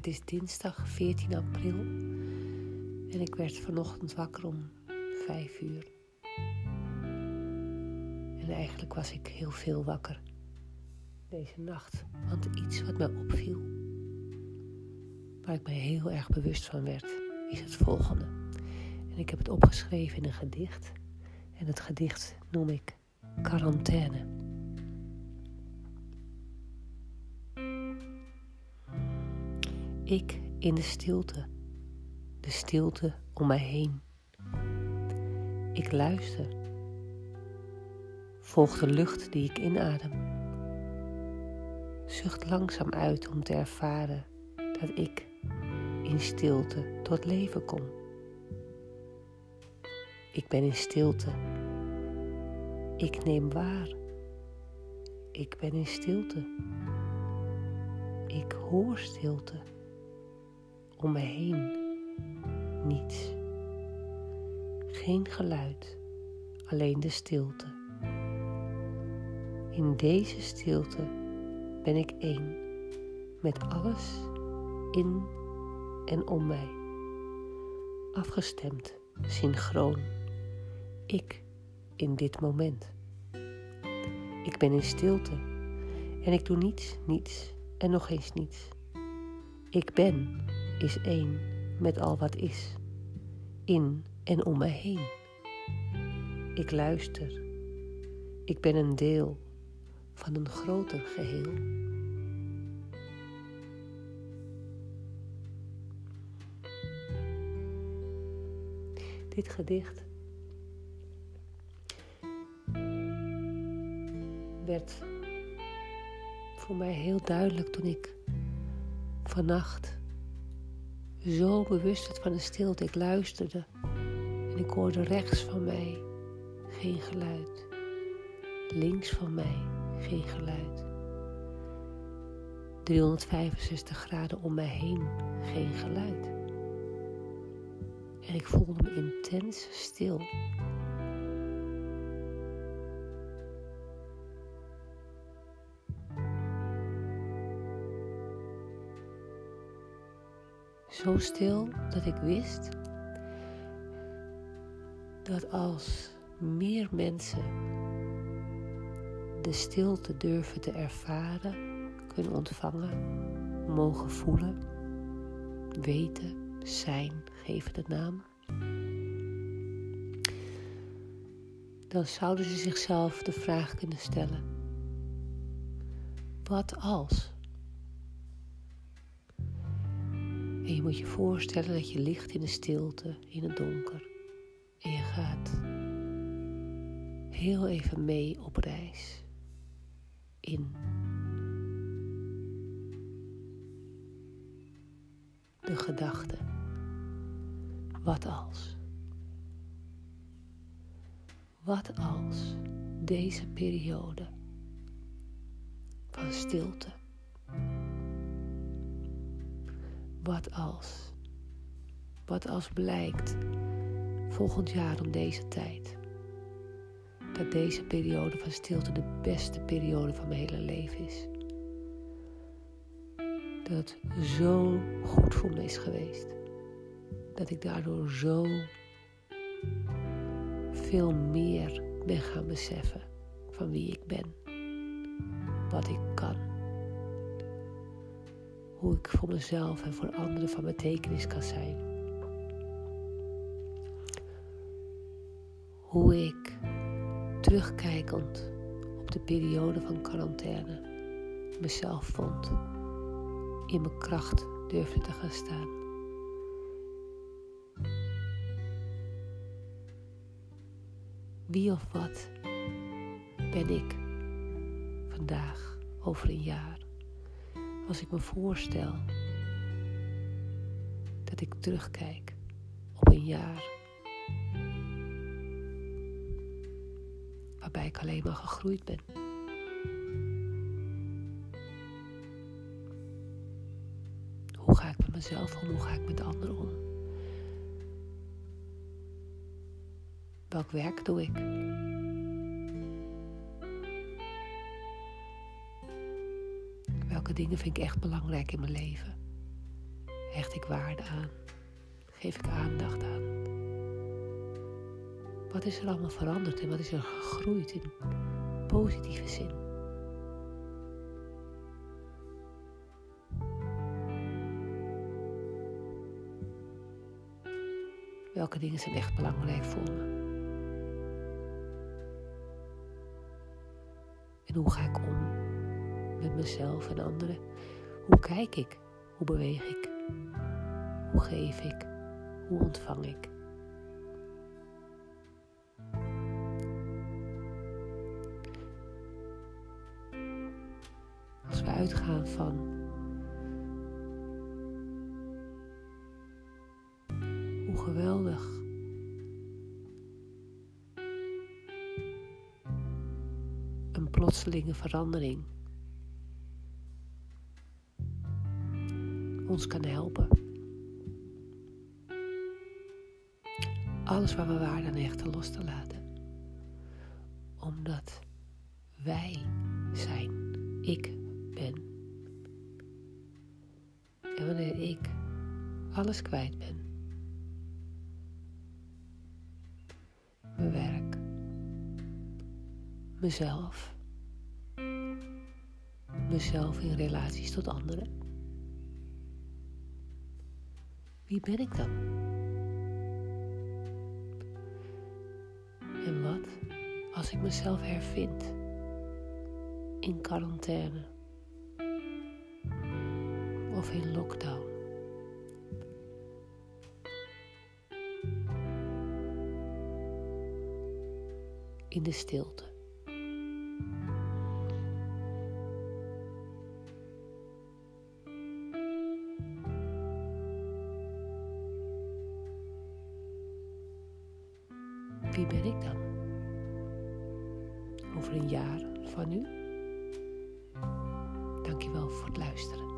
Het is dinsdag 14 april en ik werd vanochtend wakker om 5 uur. En eigenlijk was ik heel veel wakker deze nacht, want iets wat mij opviel, waar ik me heel erg bewust van werd, is het volgende. En ik heb het opgeschreven in een gedicht en het gedicht noem ik Quarantaine. Ik in de stilte, de stilte om mij heen. Ik luister, volg de lucht die ik inadem. Zucht langzaam uit om te ervaren dat ik in stilte tot leven kom. Ik ben in stilte. Ik neem waar. Ik ben in stilte. Ik hoor stilte om me heen niets. Geen geluid, alleen de stilte. In deze stilte ben ik één met alles in en om mij. Afgestemd, synchroon. Ik in dit moment. Ik ben in stilte en ik doe niets, niets en nog eens niets. Ik ben is één met al wat is, in en om mij heen. Ik luister. Ik ben een deel van een groter geheel. Dit gedicht werd voor mij heel duidelijk toen ik vannacht zo bewust werd van de stilte. Ik luisterde en ik hoorde rechts van mij geen geluid. Links van mij geen geluid. 365 graden om mij heen geen geluid. En ik voelde me intens stil. Zo stil dat ik wist dat als meer mensen de stilte durven te ervaren, kunnen ontvangen, mogen voelen, weten, zijn, geven de naam, dan zouden ze zichzelf de vraag kunnen stellen: wat als? En je moet je voorstellen dat je ligt in de stilte, in het donker. En je gaat heel even mee op reis. In de gedachte. Wat als? Wat als deze periode van stilte Wat als? Wat als blijkt volgend jaar om deze tijd dat deze periode van stilte de beste periode van mijn hele leven is? Dat het zo goed voor me is geweest. Dat ik daardoor zo veel meer ben gaan beseffen van wie ik ben, wat ik kan hoe ik voor mezelf en voor anderen van betekenis kan zijn. Hoe ik terugkijkend op de periode van quarantaine mezelf vond, in mijn kracht durfde te gaan staan. Wie of wat ben ik vandaag over een jaar? Als ik me voorstel dat ik terugkijk op een jaar waarbij ik alleen maar gegroeid ben. Hoe ga ik met mezelf om? Hoe ga ik met anderen om? Welk werk doe ik? Welke dingen vind ik echt belangrijk in mijn leven. hecht ik waarde aan? Geef ik aandacht aan? Wat is er allemaal veranderd en wat is er gegroeid in positieve zin? Welke dingen zijn echt belangrijk voor me? En hoe ga ik om met mezelf en anderen? Hoe kijk ik? Hoe beweeg ik? Hoe geef ik? Hoe ontvang ik? Als we uitgaan van hoe geweldig een plotselinge verandering ons kan helpen. Alles waar we waarde aan hechten los te laten. Omdat wij zijn. Ik ben. En wanneer ik alles kwijt ben. Mijn werk. Mezelf. Mezelf in relaties tot anderen. Wie ben ik dan? En wat als ik mezelf hervind in quarantaine of in lockdown? In de stilte. Wie ben ik dan? Over een jaar van nu? Dankjewel voor het luisteren.